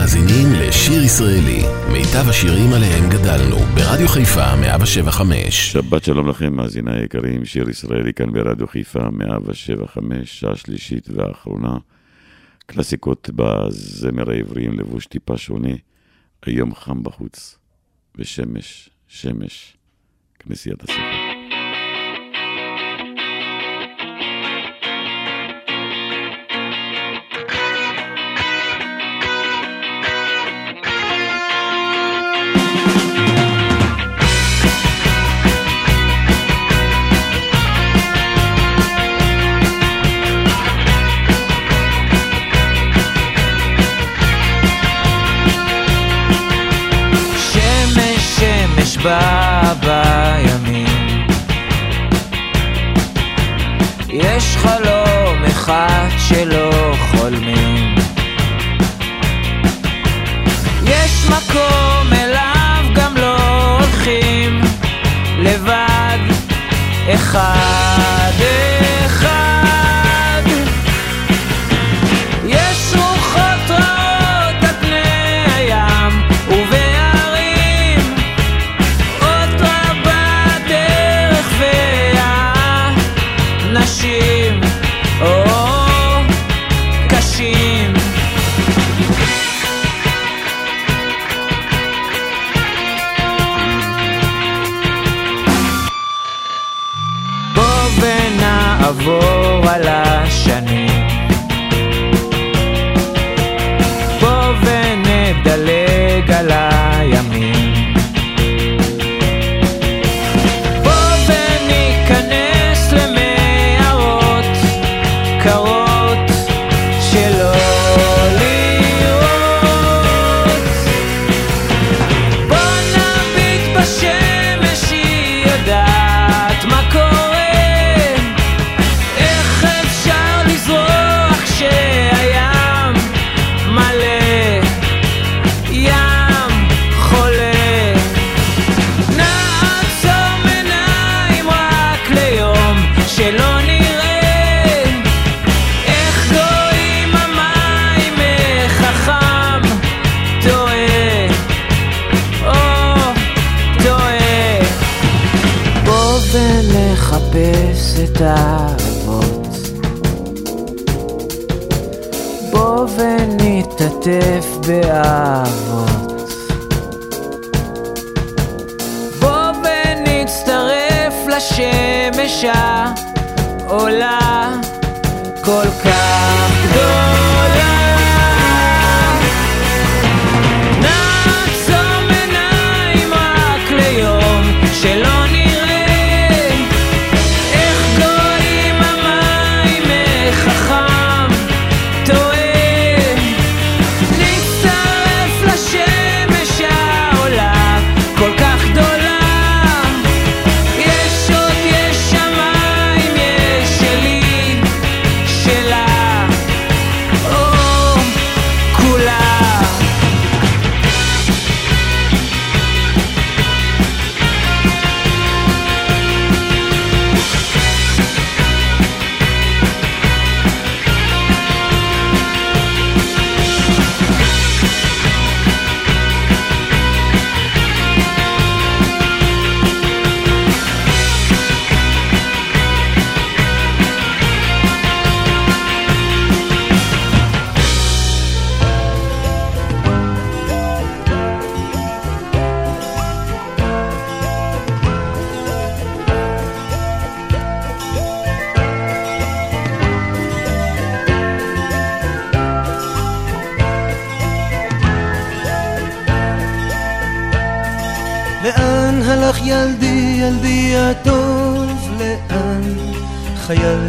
מאזינים לשיר ישראלי, מיטב השירים עליהם גדלנו, ברדיו חיפה 175. שבת שלום לכם, מאזיני היקרים, שיר ישראלי כאן ברדיו חיפה 175, שעה שלישית והאחרונה. קלאסיקות בזמר העברי עם לבוש טיפה שונה, היום חם בחוץ, ושמש, שמש, כנסיית הספר. gaan.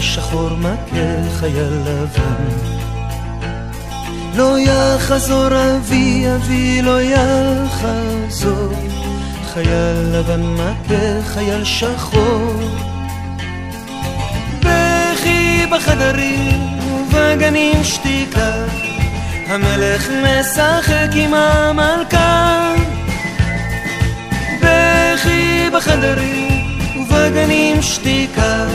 שחור מכה חייל לבן. לא יחזור אבי, אבי לא יחזור, חייל לבן מכה חייל שחור. בכי בחדרים ובגנים שתיקה, המלך משחק עם המלכה. בכי בחדרים ובגנים שתיקה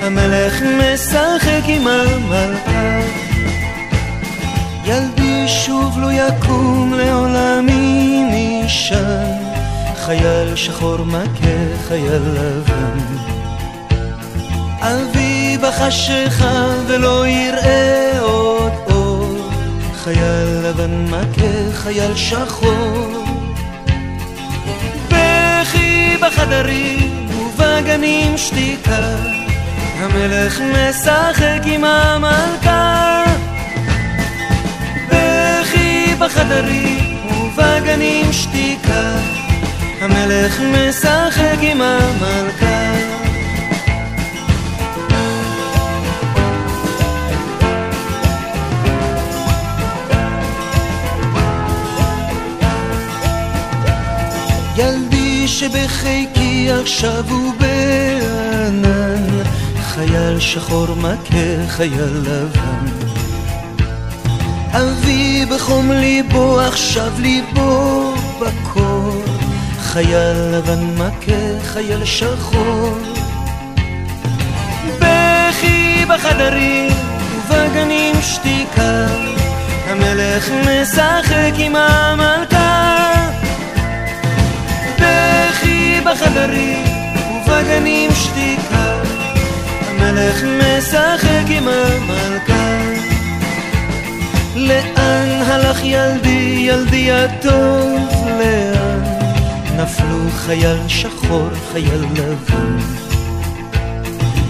המלך משחק עם המלכה ילדי שוב לא יקום לעולמי נשען, חייל שחור מכה חייל לבן. אבי בחשיכה ולא יראה עוד אור, חייל לבן מכה חייל שחור. בכי בחדרים ובגנים שתיקה, המלך משחק עם המלכה. בחדרים ובגנים שתיקה, המלך משחק עם המלכה. שבחיקי עכשיו הוא בענן, חייל שחור מכה חייל לבן. אבי בחום ליבו, עכשיו ליבו בקור. חייל לבן מכה, חייל שחור. בכי בחדרים ובגנים שתיקה, המלך משחק עם המלכה. בחדרים ובגנים שתיקה, המלך משחק עם המלכה. לאן הלך ילדי, ילדי הטוב, לאן? נפלו חייל שחור, חייל לבן.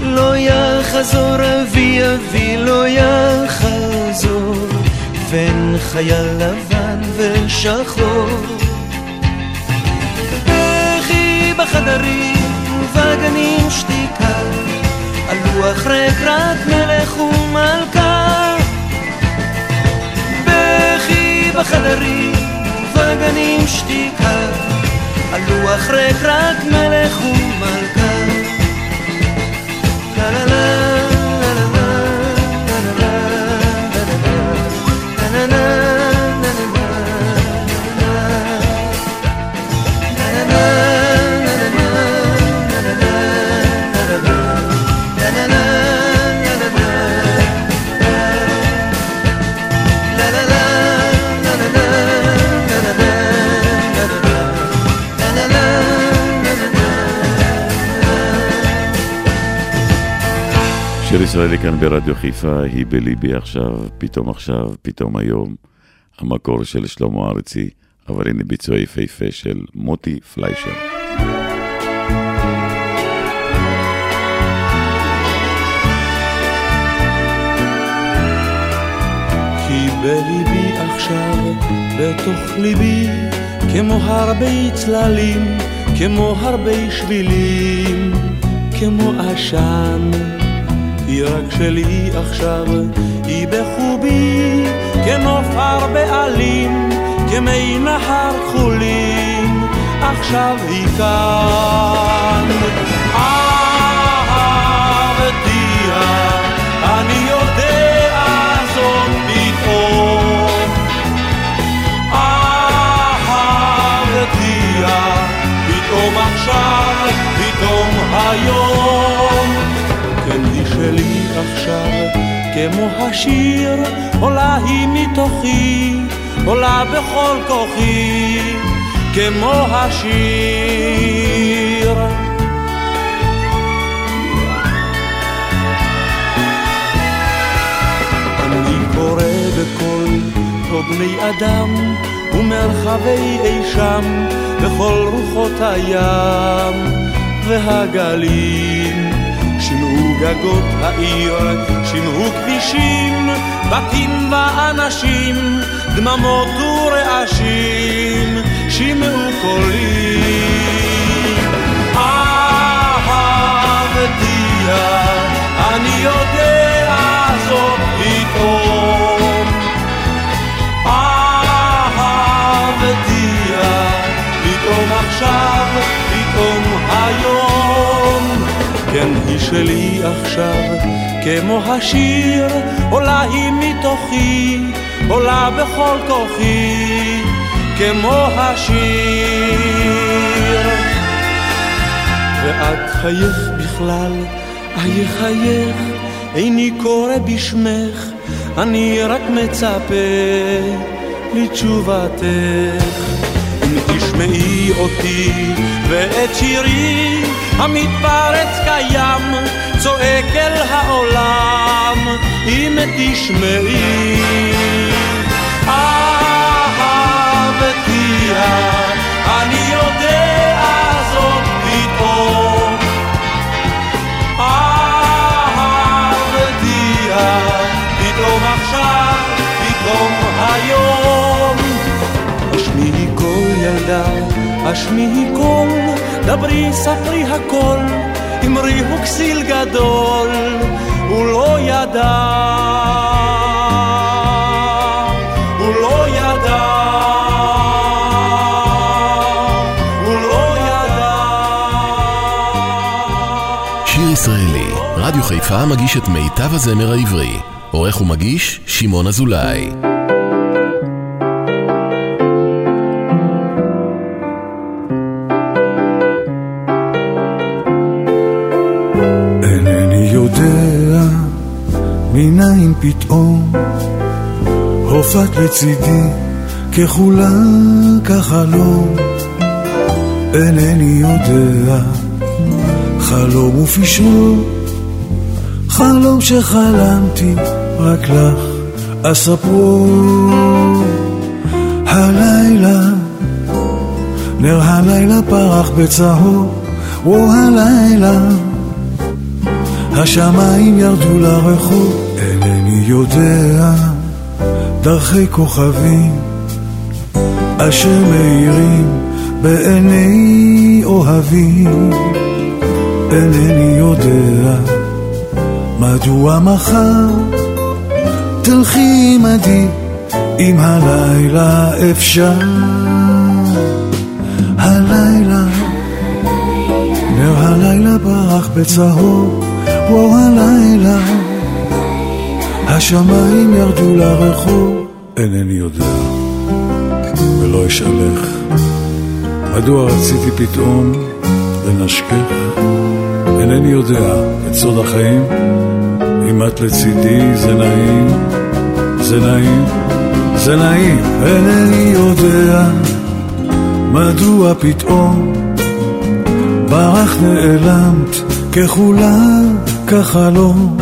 לא יחזור אבי אבי, לא יחזור, בין חייל לבן ושחור. בחדרים ובגנים שתיקה, על לוח ריק רק מלך ומלכה. בחדרים ובגנים שתיקה, על לוח ריק רק מלך ומלכה. לה לה לה ישראלי כאן ברדיו חיפה, היא בליבי עכשיו, פתאום עכשיו, פתאום היום. המקור של שלמה ארצי, אבל הנה ביצוע יפהפה של מוטי פליישר. בליבי עכשיו, בתוך ליבי, כמו הרבה צללים, כמו הרבה שבילים, כמו עשן. היא רק שלי עכשיו, היא בחובי, כנוף הר בעלים, כמי נחר כחולים, עכשיו היא כאן. אהבתיה, אני יודע פתאום עכשיו, פתאום היום. כמו השיר, עולה היא מתוכי, עולה בכל כוחי, כמו השיר. אני קורא בקול פה בני אדם ומרחבי אי שם בכל רוחות הים והגלים גגות העיר, שימעו כבישים, בתים ואנשים, דממות ורעשים, שימעו קולים. אהבתיה, אני יודע זאת פתאום. אהבתיה, פתאום עכשיו, פתאום היום. כן היא שלי עכשיו, כמו השיר, עולה היא מתוכי, עולה בכל כוחי, כמו השיר. ואת חייך בכלל, אייך חייך, איני קורא בשמך, אני רק מצפה לתשובתך. אם תשמעי אותי ואת שירי המתפרץ קיים, צועק אל העולם, אם תשמעי. השמיעי קול, דברי ספרי הכל, אמרי הוא כסיל גדול, הוא לא ידע. לא ידע. לא ידע. רדיו חיפה מגיש את מיטב הזמר העברי. עורך ומגיש, שמעון אזולאי. מניין פתאום הופעת לצידי ככולה כחלום. אינני יודע חלום ופשרו חלום שחלמתי רק לך אספרו. הלילה נר הלילה פרח בצהוב או הלילה השמיים ירדו לרחוב, יודע דרכי כוכבים אשר מאירים בעיני אוהבים. אינני יודע מדוע מחר תלכי עמדי אם הלילה אפשר. הלילה נר הלילה ברח בצהוב, או הלילה השמיים ירדו לרחוב, אינני יודע. ולא אשאלך. מדוע רציתי פתאום לנשקך, אינני יודע. את סוד החיים, אם את לצידי זה נעים, זה נעים, זה נעים, אינני יודע. מדוע פתאום ברח נעלמת? ככולה כחלום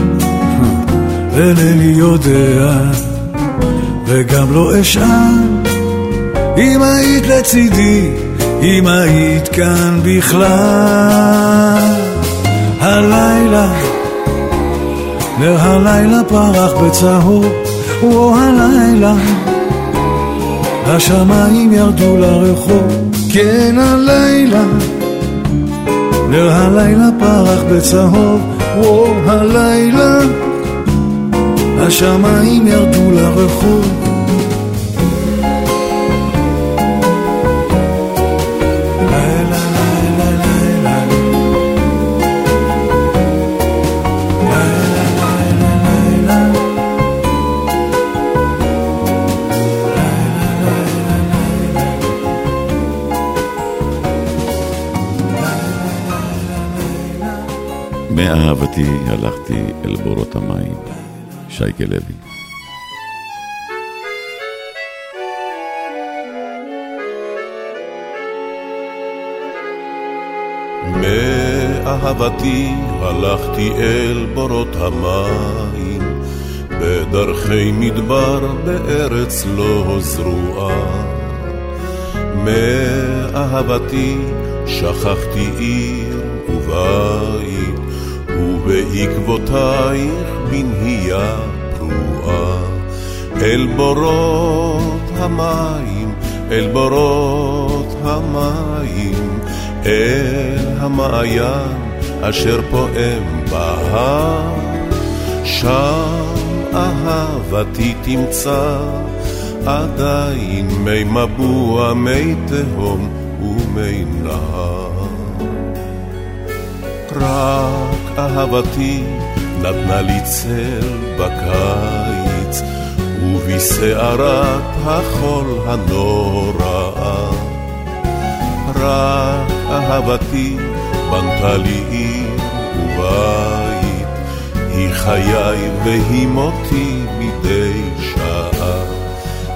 אינני יודע וגם לא אשאל. אם היית לצידי, אם היית כאן בכלל. הלילה, נר הלילה פרח בצהוב, או הלילה השמיים ירדו לרחוב, כן הלילה נר הלילה פרח בצהוב, וואו הלילה השמיים ירדו לרחוב. מאהבתי הלכתי אל בורות המים. שייקה לוי. מאהבתי הלכתי אל בורות המים, בדרכי מדבר בארץ לא זרועה. מאהבתי שכחתי עיר ובית, ובעקבותייך בנהייה פרועה. אל בורות המים, אל בורות המים, אל המעיין אשר פועם בהר. שם אהבתי תמצא עדיין מי מבוע, מי תהום ומי נהר. רק אהבתי נתנה לי צל בקיץ, ובסערת החול הנוראה. רק אהבתי בנתה לי עיר ובית, היא חיי והיא מותי מדי שעה.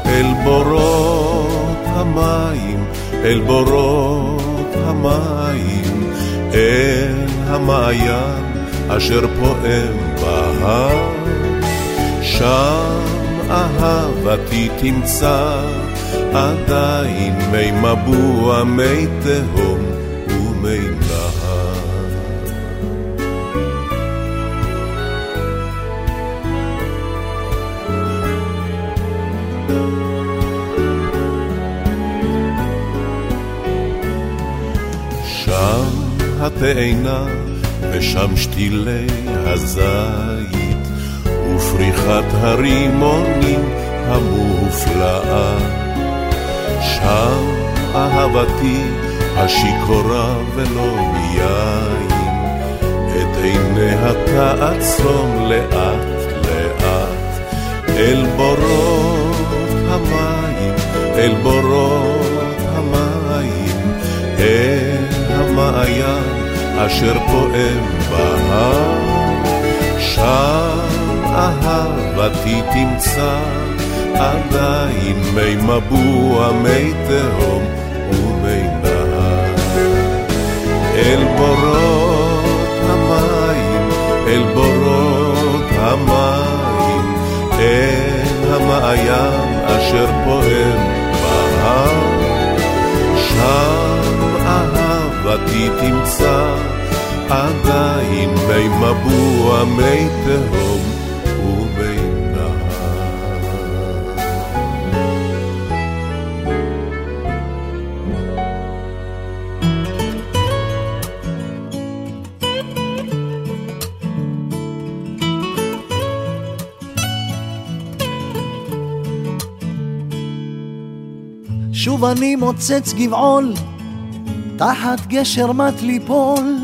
אל בורות המים, אל בורות המים, אל המעיין אשר פועם בהר. שם אהבתי תמצא עדיין מי מבוע, מי תהום ומי נהר. שם התאנה ושם שתילי הזית ופריחת הרימונים המופלאה. שם אהבתי השיכורה ולא מיין, את עיניה תעצום לאט לאט, אל בורות המים, אל בורות המים, אל המעיין אשר פועם בהר. שם אהבתי תמצא עדיין מי מבוע, מי תהום ומי נהר. אל בורות המים, אל בורות המים, אל המעיין אשר פועם בהר. שם אהבתי תמצא עדיין מי מבוע, מי תהום ומי שוב אני מוצץ גבעול, תחת גשר מט ליפול,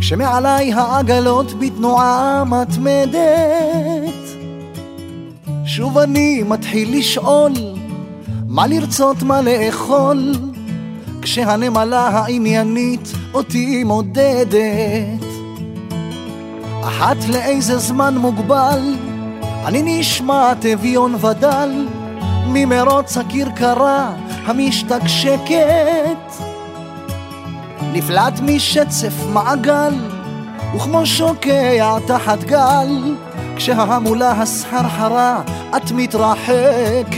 כשמעליי העגלות בתנועה מתמדת. שוב אני מתחיל לשאול, מה לרצות, מה לאכול, כשהנמלה העניינית אותי מודדת. אחת לאיזה זמן מוגבל, אני נשמע אביון ודל, ממרוץ הכרכרה המשתקשקת. נפלט משצף מעגל, וכמו שוקע תחת גל, כשההמולה הסחרחרה את מתרחקת.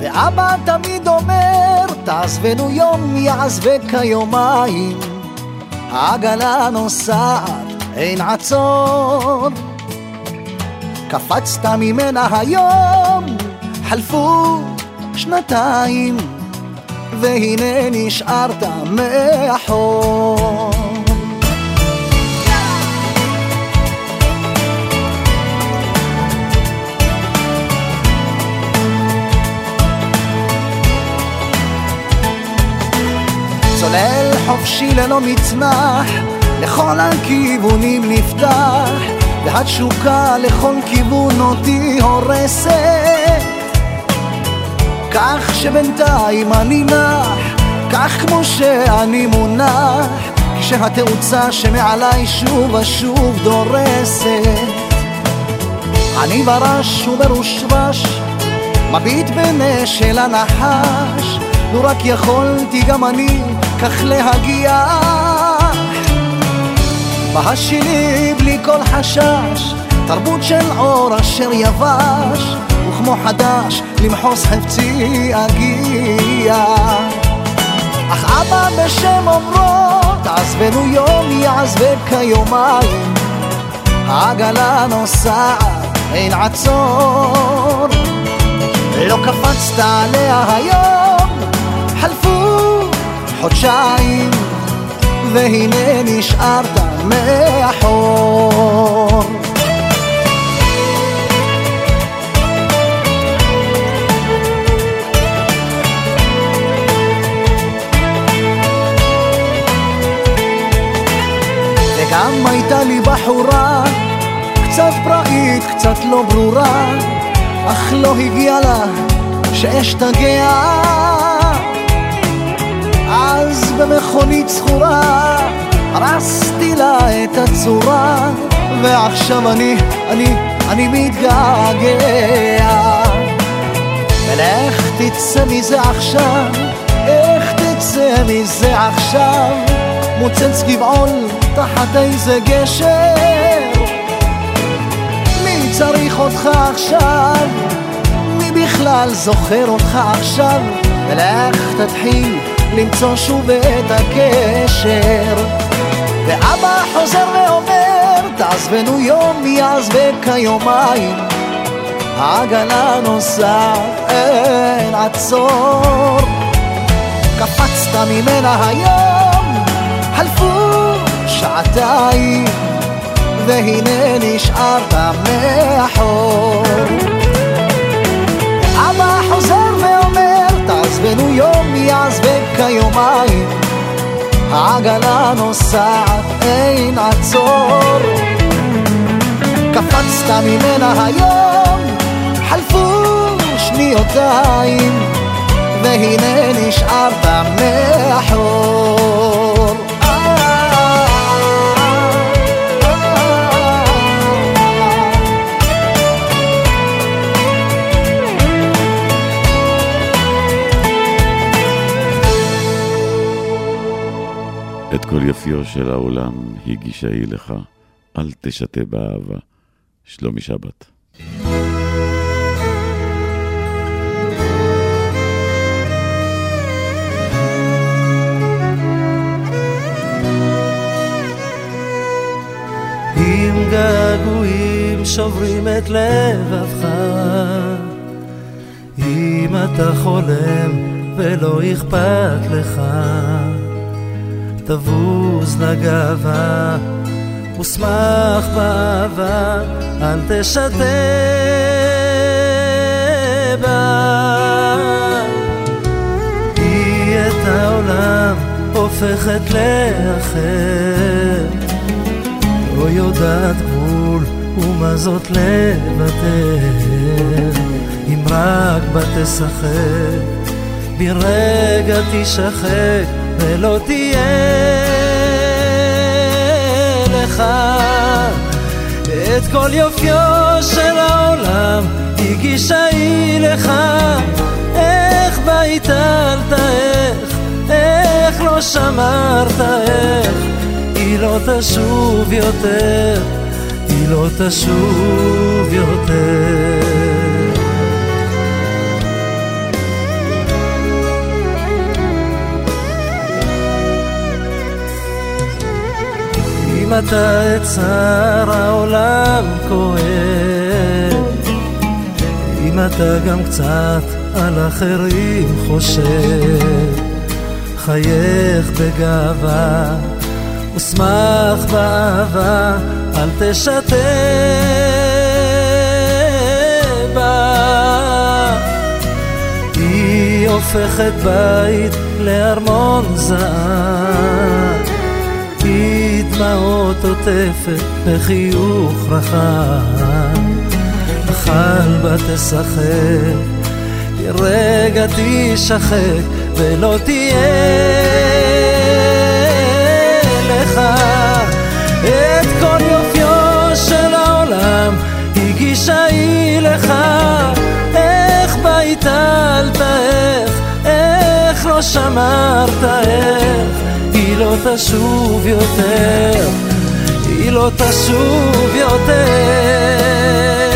ואבא תמיד אומר, תעזבנו יום יעזבק כיומיים, העגלה נוסעת, אין עצור. קפצת ממנה היום, חלפו שנתיים, והנה נשארת מאחור. צולל חופשי ללא מצנח, לכל הכיוונים נפתח, והתשוקה לכל כיוון אותי הורסת. כך שבינתיים אני נח, כך כמו שאני מונח, כשהתאוצה שמעליי שוב ושוב דורסת. אני ברש וברושרש, מביט בנשל הנחש, לו רק יכולתי גם אני כך להגיע. בהשילי בלי כל חשש, תרבות של אור אשר יבש, וכמו חדש למחוס חפצי אגיע. אך אבא בשם אומרו, תעזבנו יום יעזבק כיומיים, העגלה נוסעת, אין עצור. לא קפצת עליה היום, חלפו חודשיים, והנה נשארת מאחור. וגם הייתה לי בחורה, קצת פראית, קצת לא ברורה, אך לא הגיע לה שאשתגע. אז במכונית זכורה, הרסתי לה את הצורה, ועכשיו אני, אני אני מתגעגע. ולאיך תצא מזה עכשיו, איך תצא מזה עכשיו, מוצץ גבעול תחת איזה גשר. מי צריך אותך עכשיו? מי בכלל זוכר אותך עכשיו? ולאיך תתחיל למצוא שוב את הקשר? ואבא חוזר ואומר, תעזבנו יום יעזבק היומיים. העגלה נוסעת, אין עצור. קפצת ממנה היום, חלפו שעתיים, והנה נשארת מאחור. אבא חוזר ואומר, תעזבנו יום יעזבק היומיים. העגלה נוסעת, אין עצור. קפצת ממנה היום, חלפו שניותיים, והנה נשארת מאחור. כל יפיו של העולם הגישה היא לך, אל תשתה באהבה. שלומי שבת. אם געגועים שוברים את לבבך, אם אתה חולם ולא אכפת לך, תבוז לגאווה ושמח באהבה, אל תשתה בה. היא את העולם הופכת לאחר. לא יודעת גבול ומה זאת לוותר אם רק בה תשחק ברגע תשחק ולא תהיה לך. את כל יופיו של העולם הגישה היא לך איך ביטלת איך איך לא שמרת איך. היא לא תשוב יותר, היא לא תשוב יותר. אם אתה את צער העולם כואב, אם אתה גם קצת על אחרים חושב, חייך בגאווה ושמח באהבה, אל תשתה בה. היא הופכת בית לארמון זהב, היא דמעות עוטפת בחיוך רחב, אכל בה תשחק, לרגע תשחק ולא תהיה לך. את כל יופיו של העולם הגישה היא לך. איך ביטלת איך איך לא שמרת איך לא תשוב יותר היא לא תשוב יותר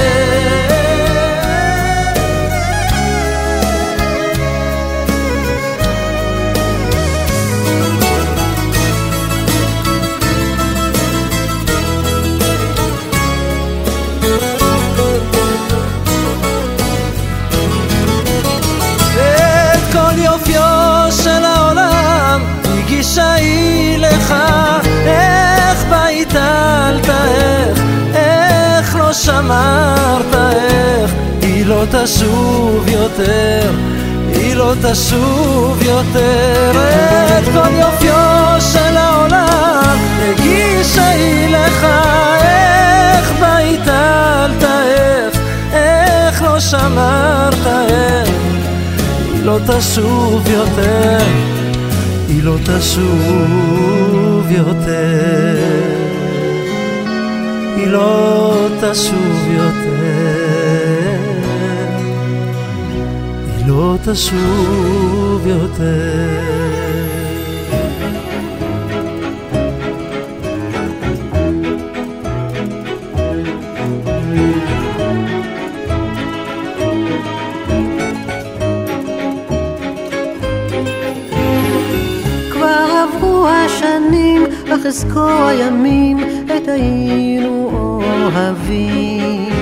שמרת, איך היא לא תשוב יותר, היא לא תשוב יותר, את כל יופיו של העולם, הגישה היא לך, איך ביטלת, איך, איך לא שמרת, איך היא לא תשוב יותר. היא לא תשוב יותר, היא לא תשוב יותר, היא לא תשוב יותר. אך אזכור הימים, עת היינו אוהבים.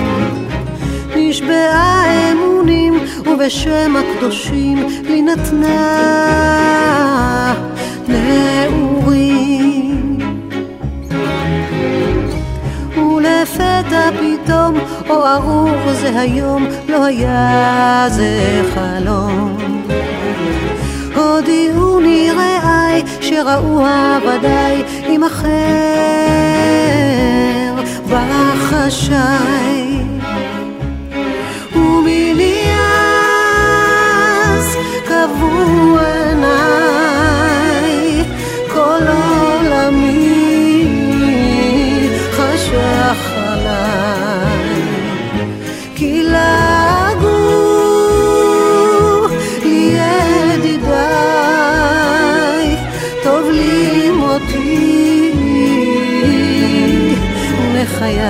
נשבעה אמונים, ובשם הקדושים לי נתנה נעורים. ולפתע פתאום, או ארור זה היום, לא היה זה חלום. הודיעוני רעי שראוה ודאי עם אחר בחשאי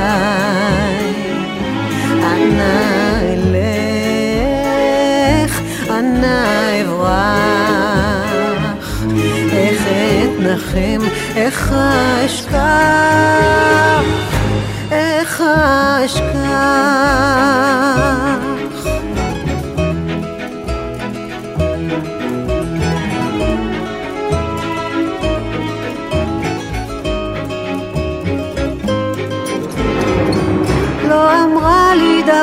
חיי, אנא אלך, אנא אברח, איך אתנחם, איך אשכח, איך אשכח.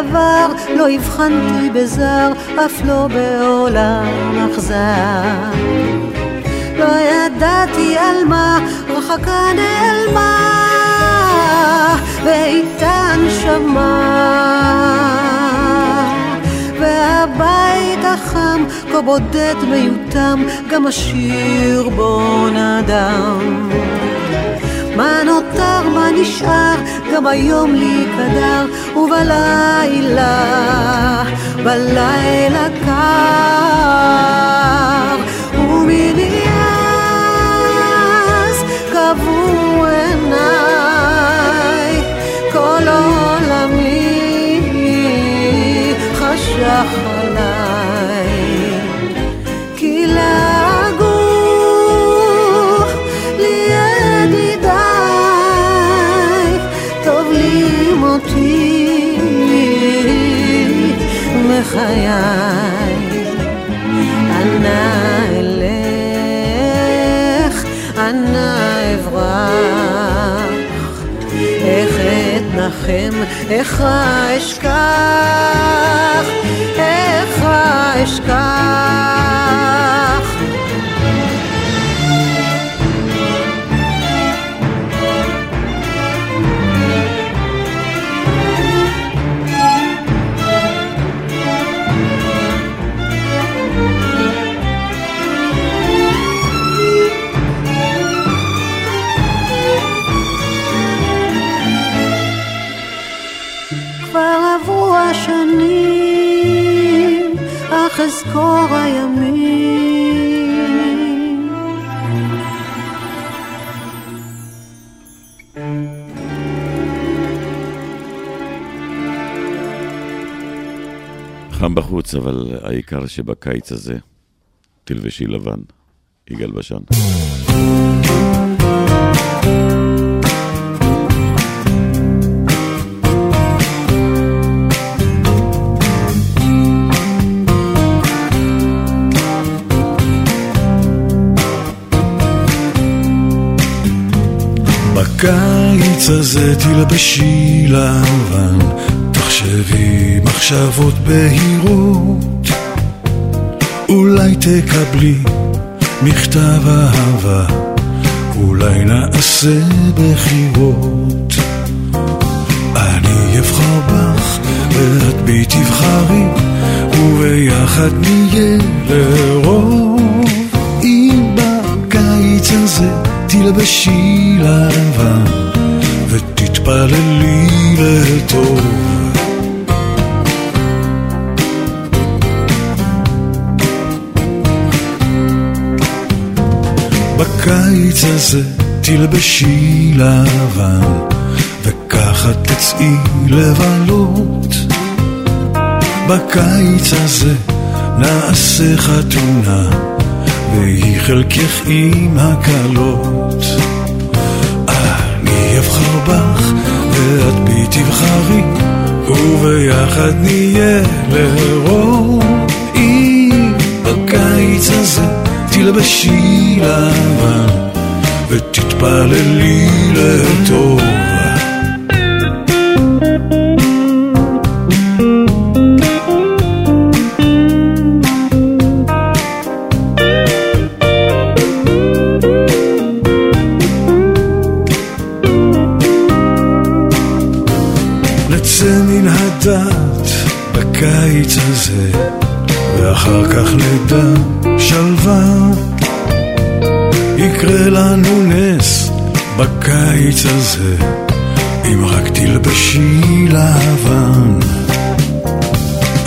דבר, לא הבחנתי בזר, אף לא בעולם אכזר. לא ידעתי על מה, רחקה נעלמה, ואיתן שמע. והבית החם, כה בודד מיותם, גם השיר בו נדם. מה נותר, מה נשאר, גם היום לי קדר, ובלילה, בלילה קר, ומיני אז קבעו עיניי, כל עולמי חשך מחיי. אנא אלך, אנא אברח, איך אתנחם, איך אשכח, איך אשכח. בחוץ, אבל העיקר שבקיץ הזה תלבשי לבן. יגאל בשן. בקיץ הזה תלבשי לבן, תחשבי מחשבות בהירות, אולי תקבלי מכתב אהבה, אולי נעשה בחירות. אני אבחר בך ואת בי תבחרי, וביחד נהיה לרוב. אם בקיץ הזה תלבשי לבן, ות... ותתפללי לטוב. בקיץ הזה תלבשי לבן, וככה תצאי לבלות. בקיץ הזה נעשה חתונה, והיא חלקך עם הקלות. אני אבחר בך, ואת בי תבחרי, וביחד נהיה לארור. אם בקיץ הזה תלבשי לבן, ותתפללי לטוב. בקיץ הזה, אם רק תלבשי לבן.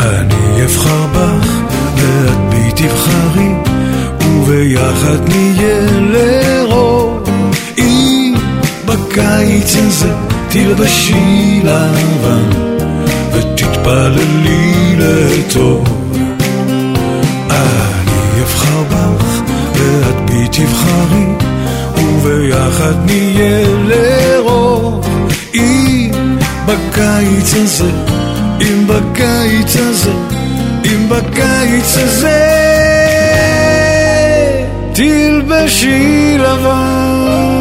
אני אבחר בך, ואת בי תבחרי, וביחד נהיה לרוב. אם בקיץ הזה תלבשי לבן, ותתפללי לטוב. אני תבחרי, וביחד נהיה לרוב. אם בקיץ הזה, אם בקיץ הזה, אם בקיץ הזה, תלבשי לבן.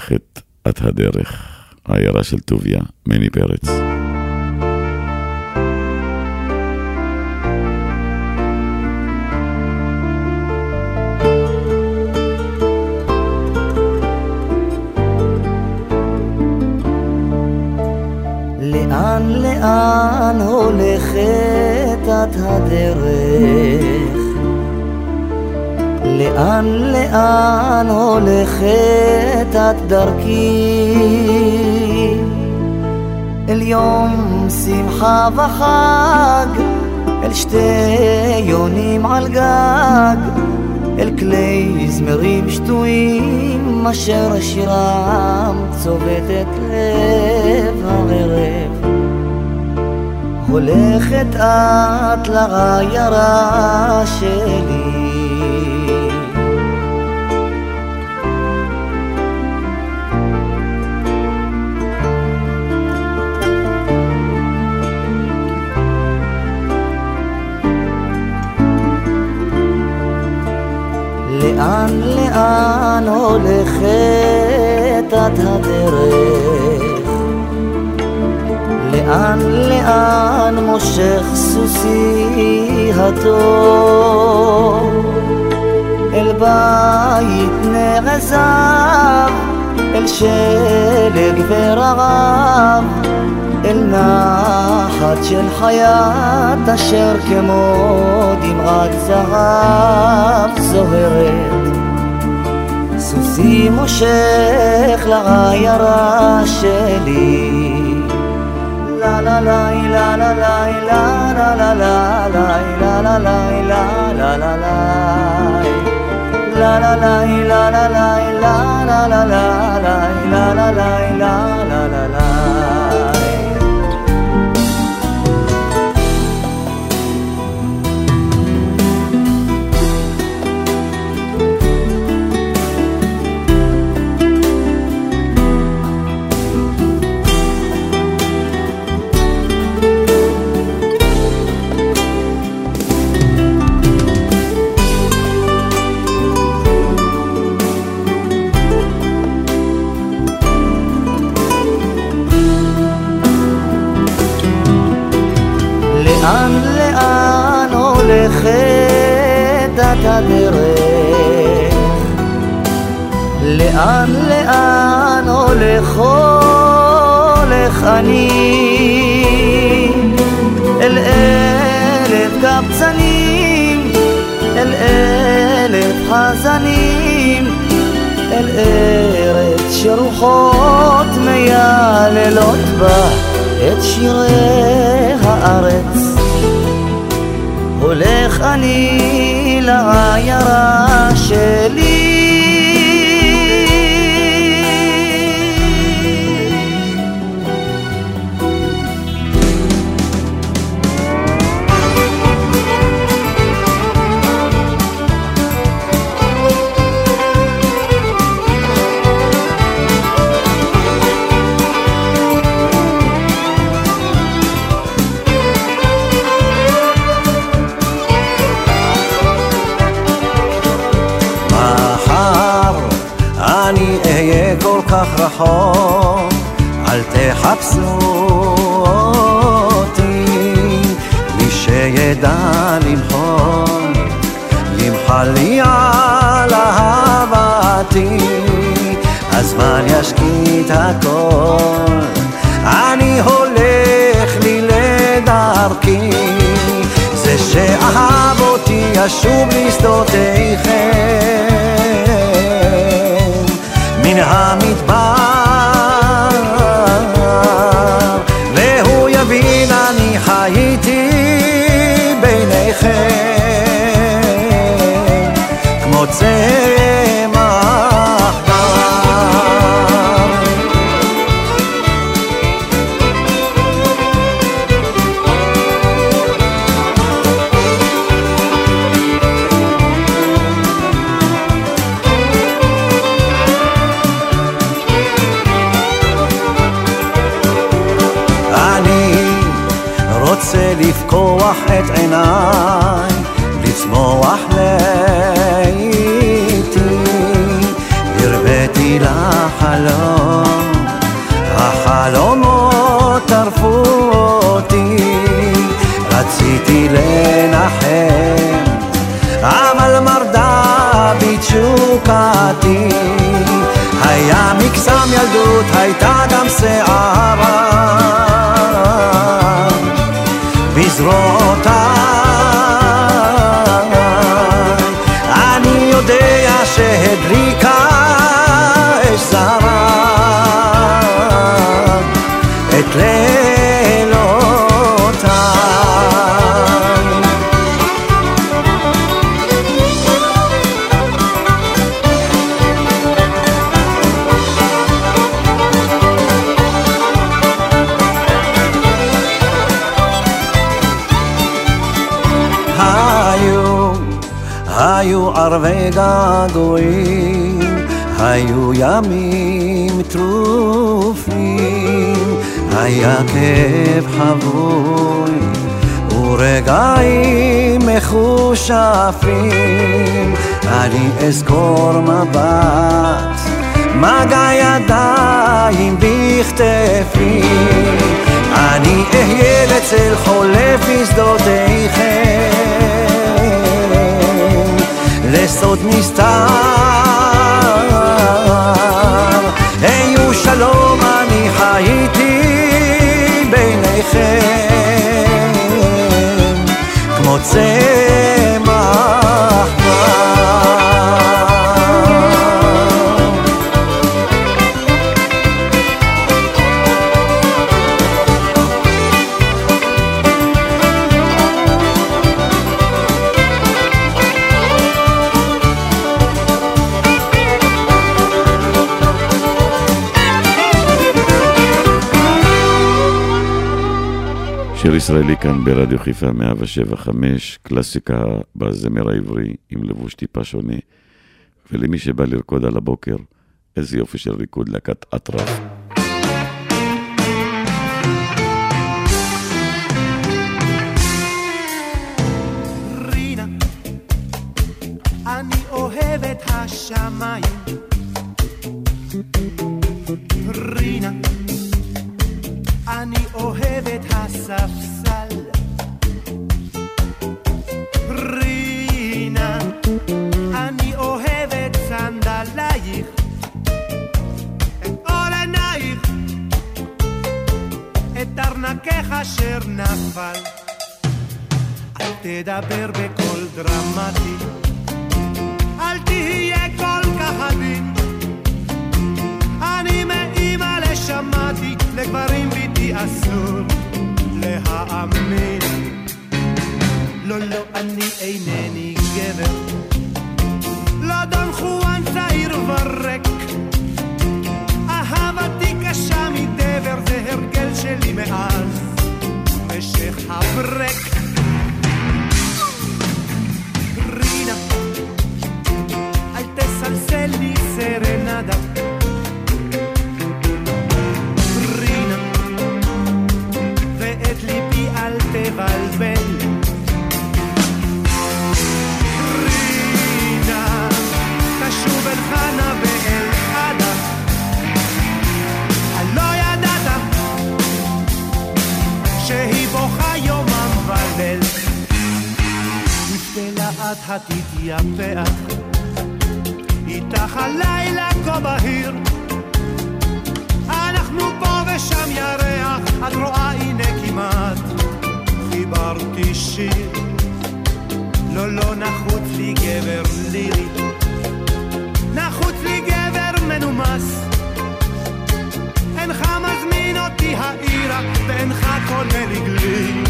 הולכת את הדרך, העיירה של טוביה, מני פרץ. דרכי. אל יום שמחה וחג אל שתי יונים על גג אל כלי זמרים שטויים אשר שירם צובט את לב הערב הולכת את לעיירה שלי לאן לאן הולכת את הדרך? לאן לאן מושך סוסי הטוב? אל בית נעזב אל שלג ורעב נחת של חיית אשר כמו דמעת זהב זוהרת סוסי מושך לעיירה שלי לה לה לה לה לה לה לה לה לה לה לה לה לה לה לה לה לה la la la la la la la la la la la la la la הולכת את הדרך? לאן לאן הולך הולך אני? אל אלף קבצנים, אל אלף חזנים, אל ארץ שרוחות מייללות בה את שירי הארץ. הולך אני לעיירה שלי תשוקתי. היה מקסם ילדות, הייתה גם שערה בזרועותיי שהדליקה היו ערבי געגועים, היו ימים טרופים, היה כאב חבוי ורגעים מחושפים. אני אזכור מבט, מגע ידיים בכתפי, אני אהיה לצל חולף בשדותיכם. לסוד נסתר. היו שלום, אני חייתי ביניכם, כמו צמח ישראלי כאן ברדיו חיפה 175, קלאסיקה בזמר העברי עם לבוש טיפה שונה. ולמי שבא לרקוד על הבוקר, איזה יופי של ריקוד להקת אטרף. השמיים. רינה, אני אוהב את הספסל. רינה, אני אוהב את סנדלייך, את אור עינייך, את ארנקך אשר נפל. אל תדבר בקול דרמטי, אל תהיה כל כך עדין. אני מאמא לשמעתי, לגברים ביתי אסור להאמין. לא, לא, אני אינני גבר, לא דון חואן צעיר ורק. אהבתי קשה מדבר, זה הרגל שלי מאז משך הברק. רינה, אל תסלסל לי סרנדה. תבלבל. רינה, תשוב אל חנה ואל עדה. לא ידעת שהיא בוכה יומם וליל. לאט התתייפח, איתך הלילה כה בהיר. אנחנו פה ושם ירח, את רואה הנה כמעט חיברתי שיר. לא, לא נחוץ לי גבר לירי, נחוץ לי גבר מנומס. אינך מזמין אותי העירה, ואינך קונה לי גליק,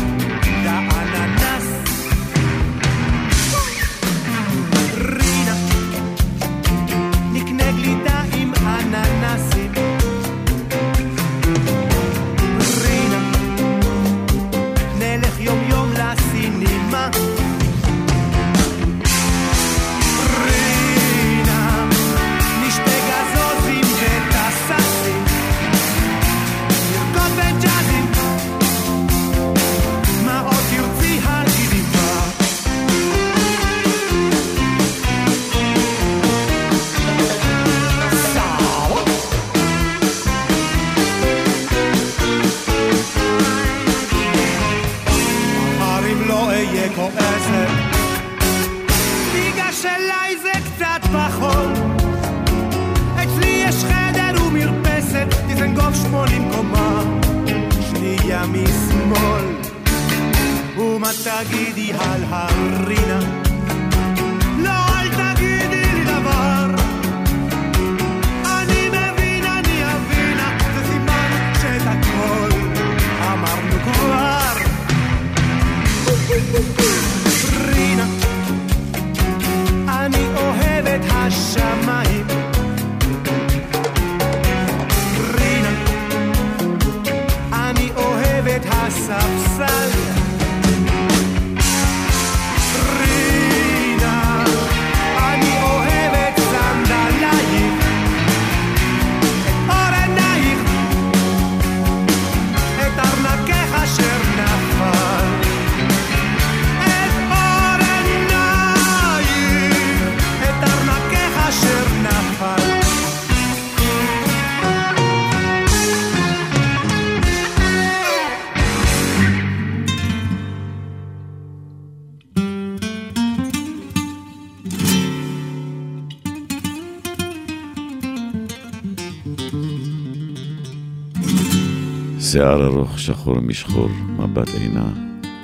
שיער ארוך שחור משחור, מבט עינה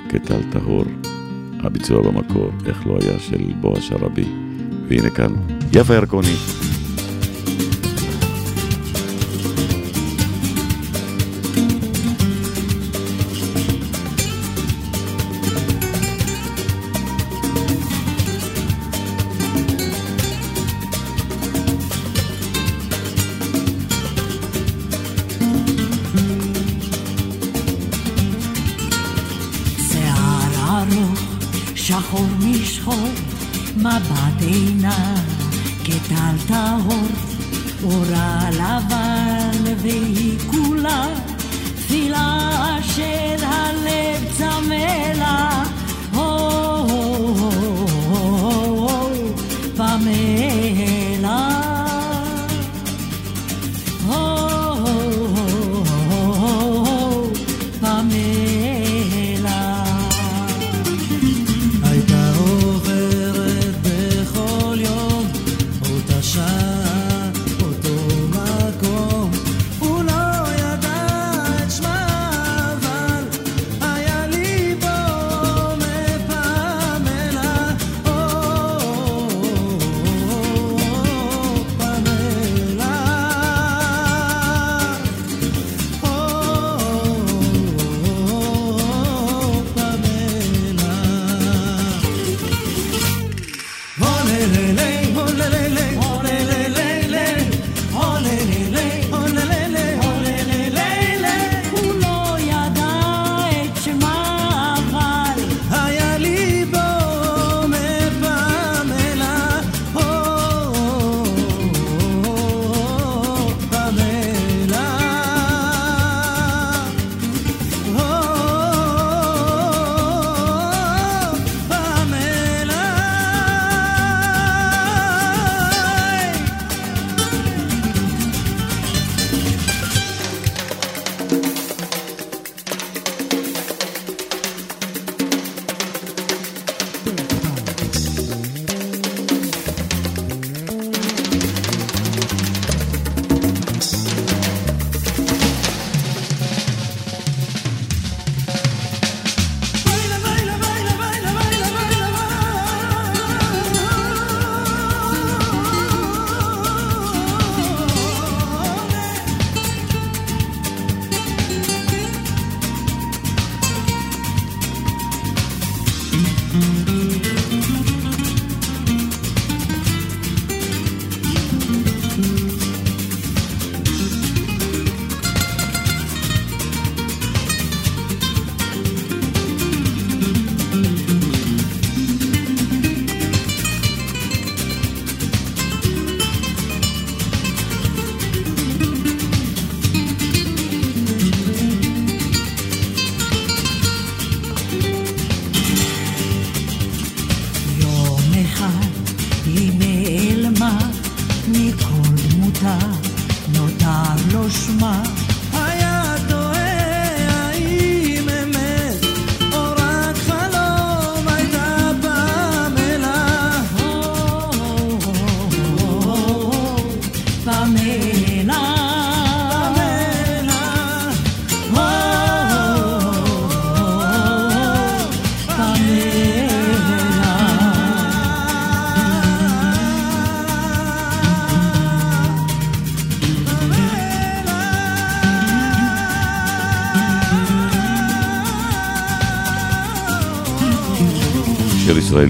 כטל טהור. הביצוע במקור, איך לא היה של בועז הרבי. והנה כאן, יפה ירקוני.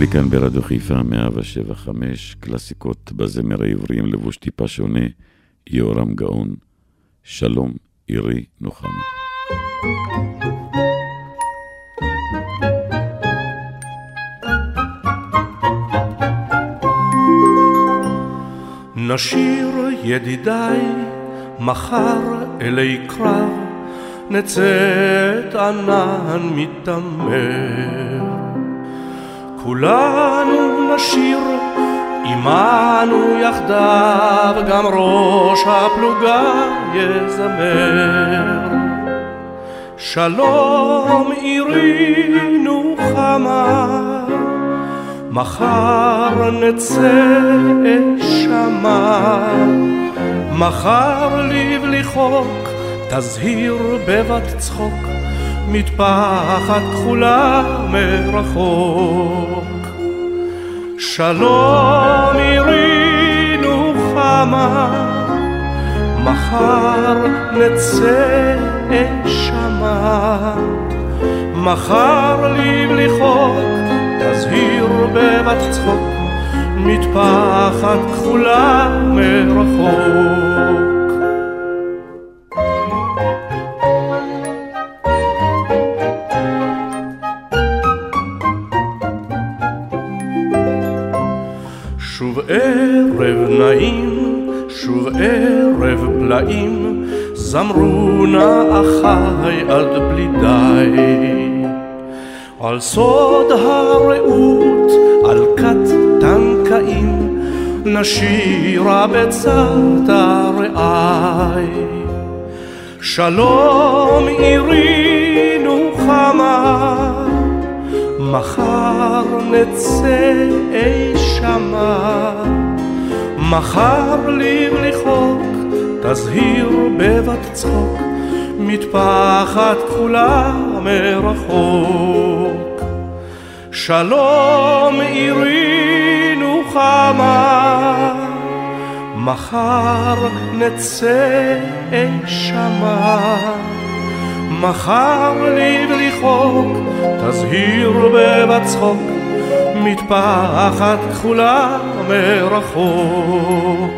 ישראלי כאן ברדיו חיפה, 175, קלאסיקות בזמר העברי עם לבוש טיפה שונה, יהורם גאון, שלום עירי נוחמה. נשיר ידידיי מחר אלי קרב נצאת ענן מתעמר כולנו נשיר עמנו יחדיו גם ראש הפלוגה יזמר. שלום עירי נוחמה מחר נצא שמה מחר לבלי חוק תזהיר בבת צחוק מטפחת כחולה מרחוק. שלום עירינו חמה, מחר נצא שמה. מחר לבלי חוק, תזהיר בבת צחוק, מטפחת כחולה מרחוק. נעים, שוב ערב פלאים, זמרו נא אחי עד בלי די. על סוד הרעות, על כת טנקאים, נשירה בצד הרעי. שלום עירי נוחמה, מחר נצא אי שמה. מחר לבלי חוק, תזהיר בבת צחוק, מטפחת כחולה מרחוק. שלום עירי נוחמה, מחר נצא שמה. מחר לבלי חוק, תזהיר בבת צחוק, מטפחת כחולה מרחוק.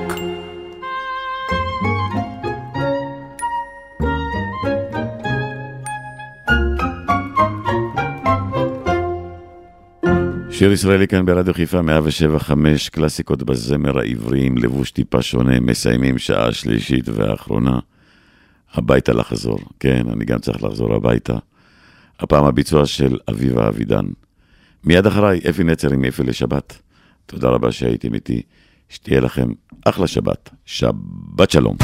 שיר ישראלי כאן ברדיו חיפה 107.5, קלאסיקות בזמר העברי עם לבוש טיפה שונה, מסיימים שעה שלישית ואחרונה. הביתה לחזור, כן, אני גם צריך לחזור הביתה. הפעם הביצוע של אביבה אבידן. מיד אחריי, אפי נצר עם אפי לשבת. תודה רבה שהייתם איתי, שתהיה לכם אחלה שבת. שבת שלום.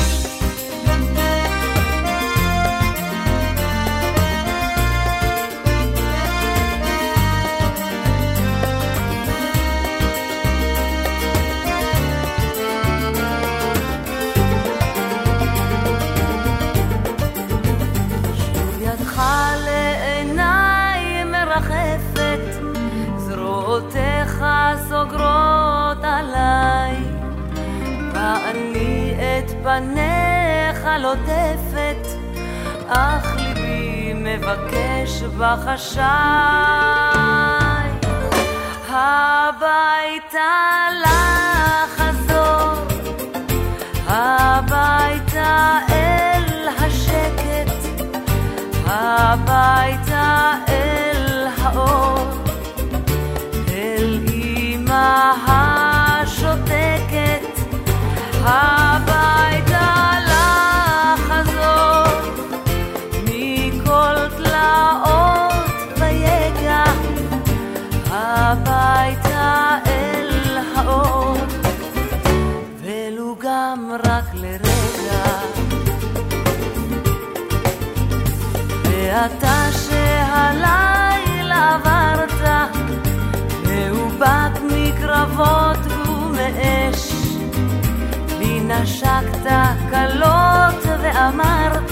פניך לוטפת, אך ליבי מבקש בחשאי. הביתה לחזור, הביתה אל השקט, הביתה אל האור, השותקת. הביתה לחזור מכל תלאות ויגע הביתה אל האור ולו גם רק לרגע ואתה שהלילה מקרבות ומאש נשקת כלות ואמרת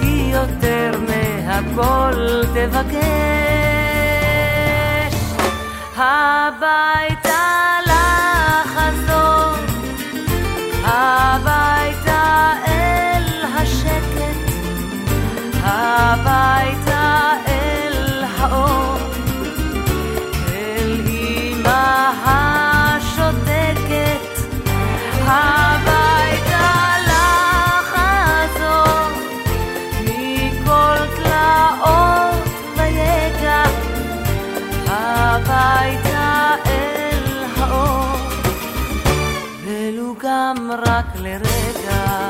כי יותר מהכל תבקש. הביתה לחזור הביתה אל השקט. הביתה רק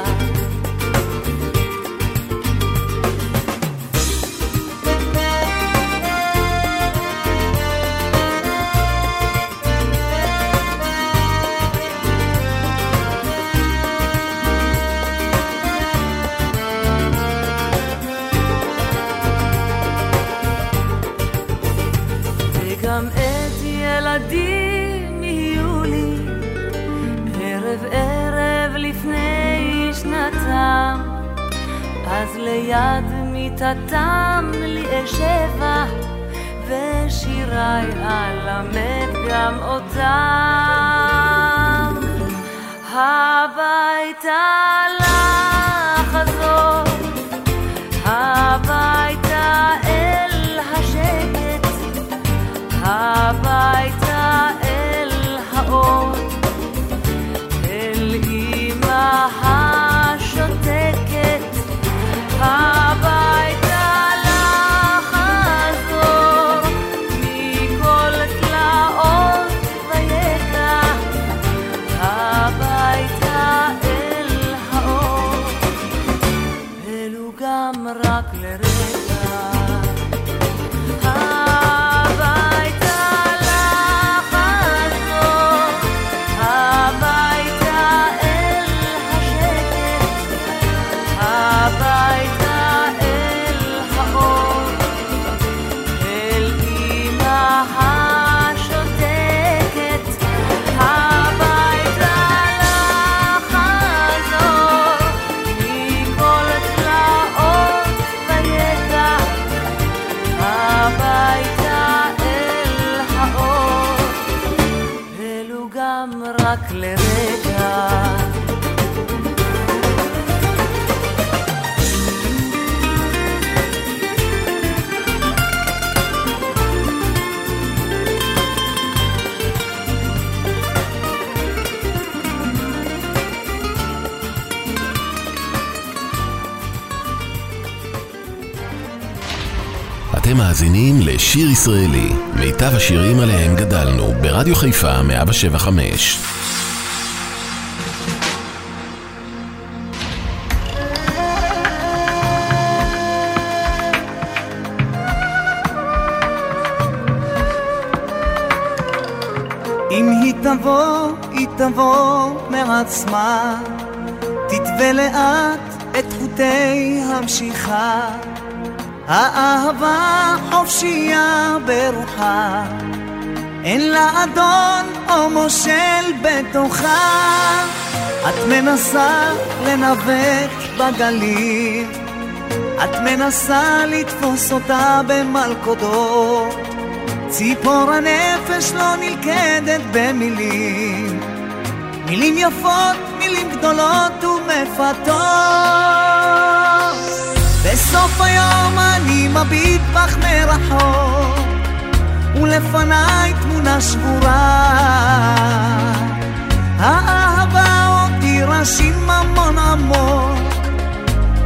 ליד מיטתם לי אשבה ושיריי אלמד גם אותם. הביתה לחזור הביתה אל השקט הביתה אתם מאזינים לשיר ישראלי, מיטב השירים עליהם גדלנו, ברדיו חיפה 175. אם היא תבוא, היא תבוא מעצמה, תתווה לאט את חוטי המשיכה. האהבה חופשייה ברוחה, אין לה אדון או מושל בתוכה. את מנסה לנווט בגליל, את מנסה לתפוס אותה במלכודות. ציפור הנפש לא נלכדת במילים, מילים יפות, מילים גדולות ומפתות. בסוף היום אני מביט בך מרחוק, ולפניי תמונה שבורה. האהבה הותירה שיממון עמוק,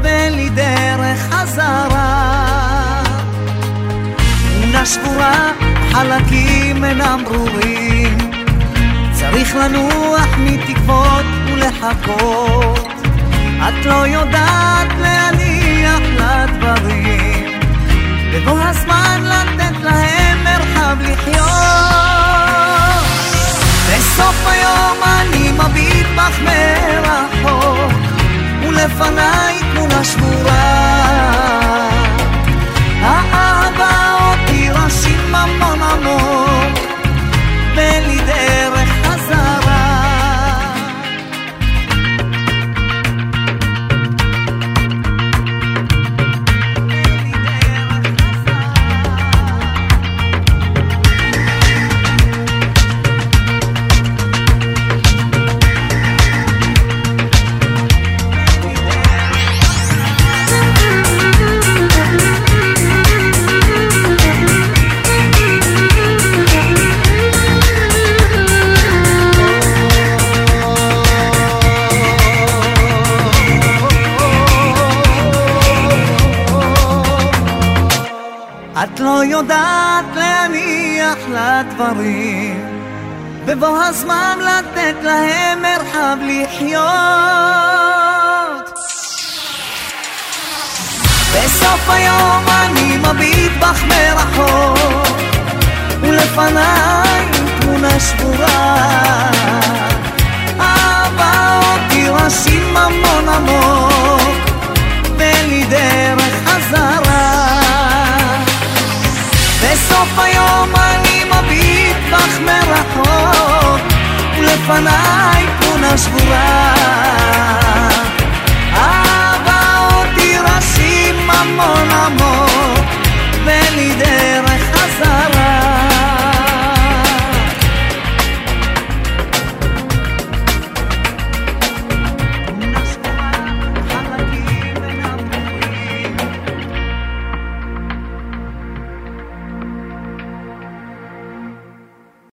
ואין לי דרך חזרה. תמונה שבורה, חלקים אינם ברורים. צריך לנוח מתקוות ולחכות. את לא יודעת להניח לדברים, בבוא הזמן לתת להם מרחב לחיות. בסוף היום אני מביט בך מרחוק, ולפניי תמונה שבורה. יודעת להניח לדברים, בבוא הזמן לתת להם מרחב לחיות. בסוף היום אני מביט בך מרחוק, ולפניי תמונה שבורה. אהבה אותי המון עמוק, ואין לי דרך חזרה. בסוף היום אני מביט בך מרחוק, ולפניי תמונה שבורה. אבא אותי רשים המון עמוק, ואין לי דרך חזרה.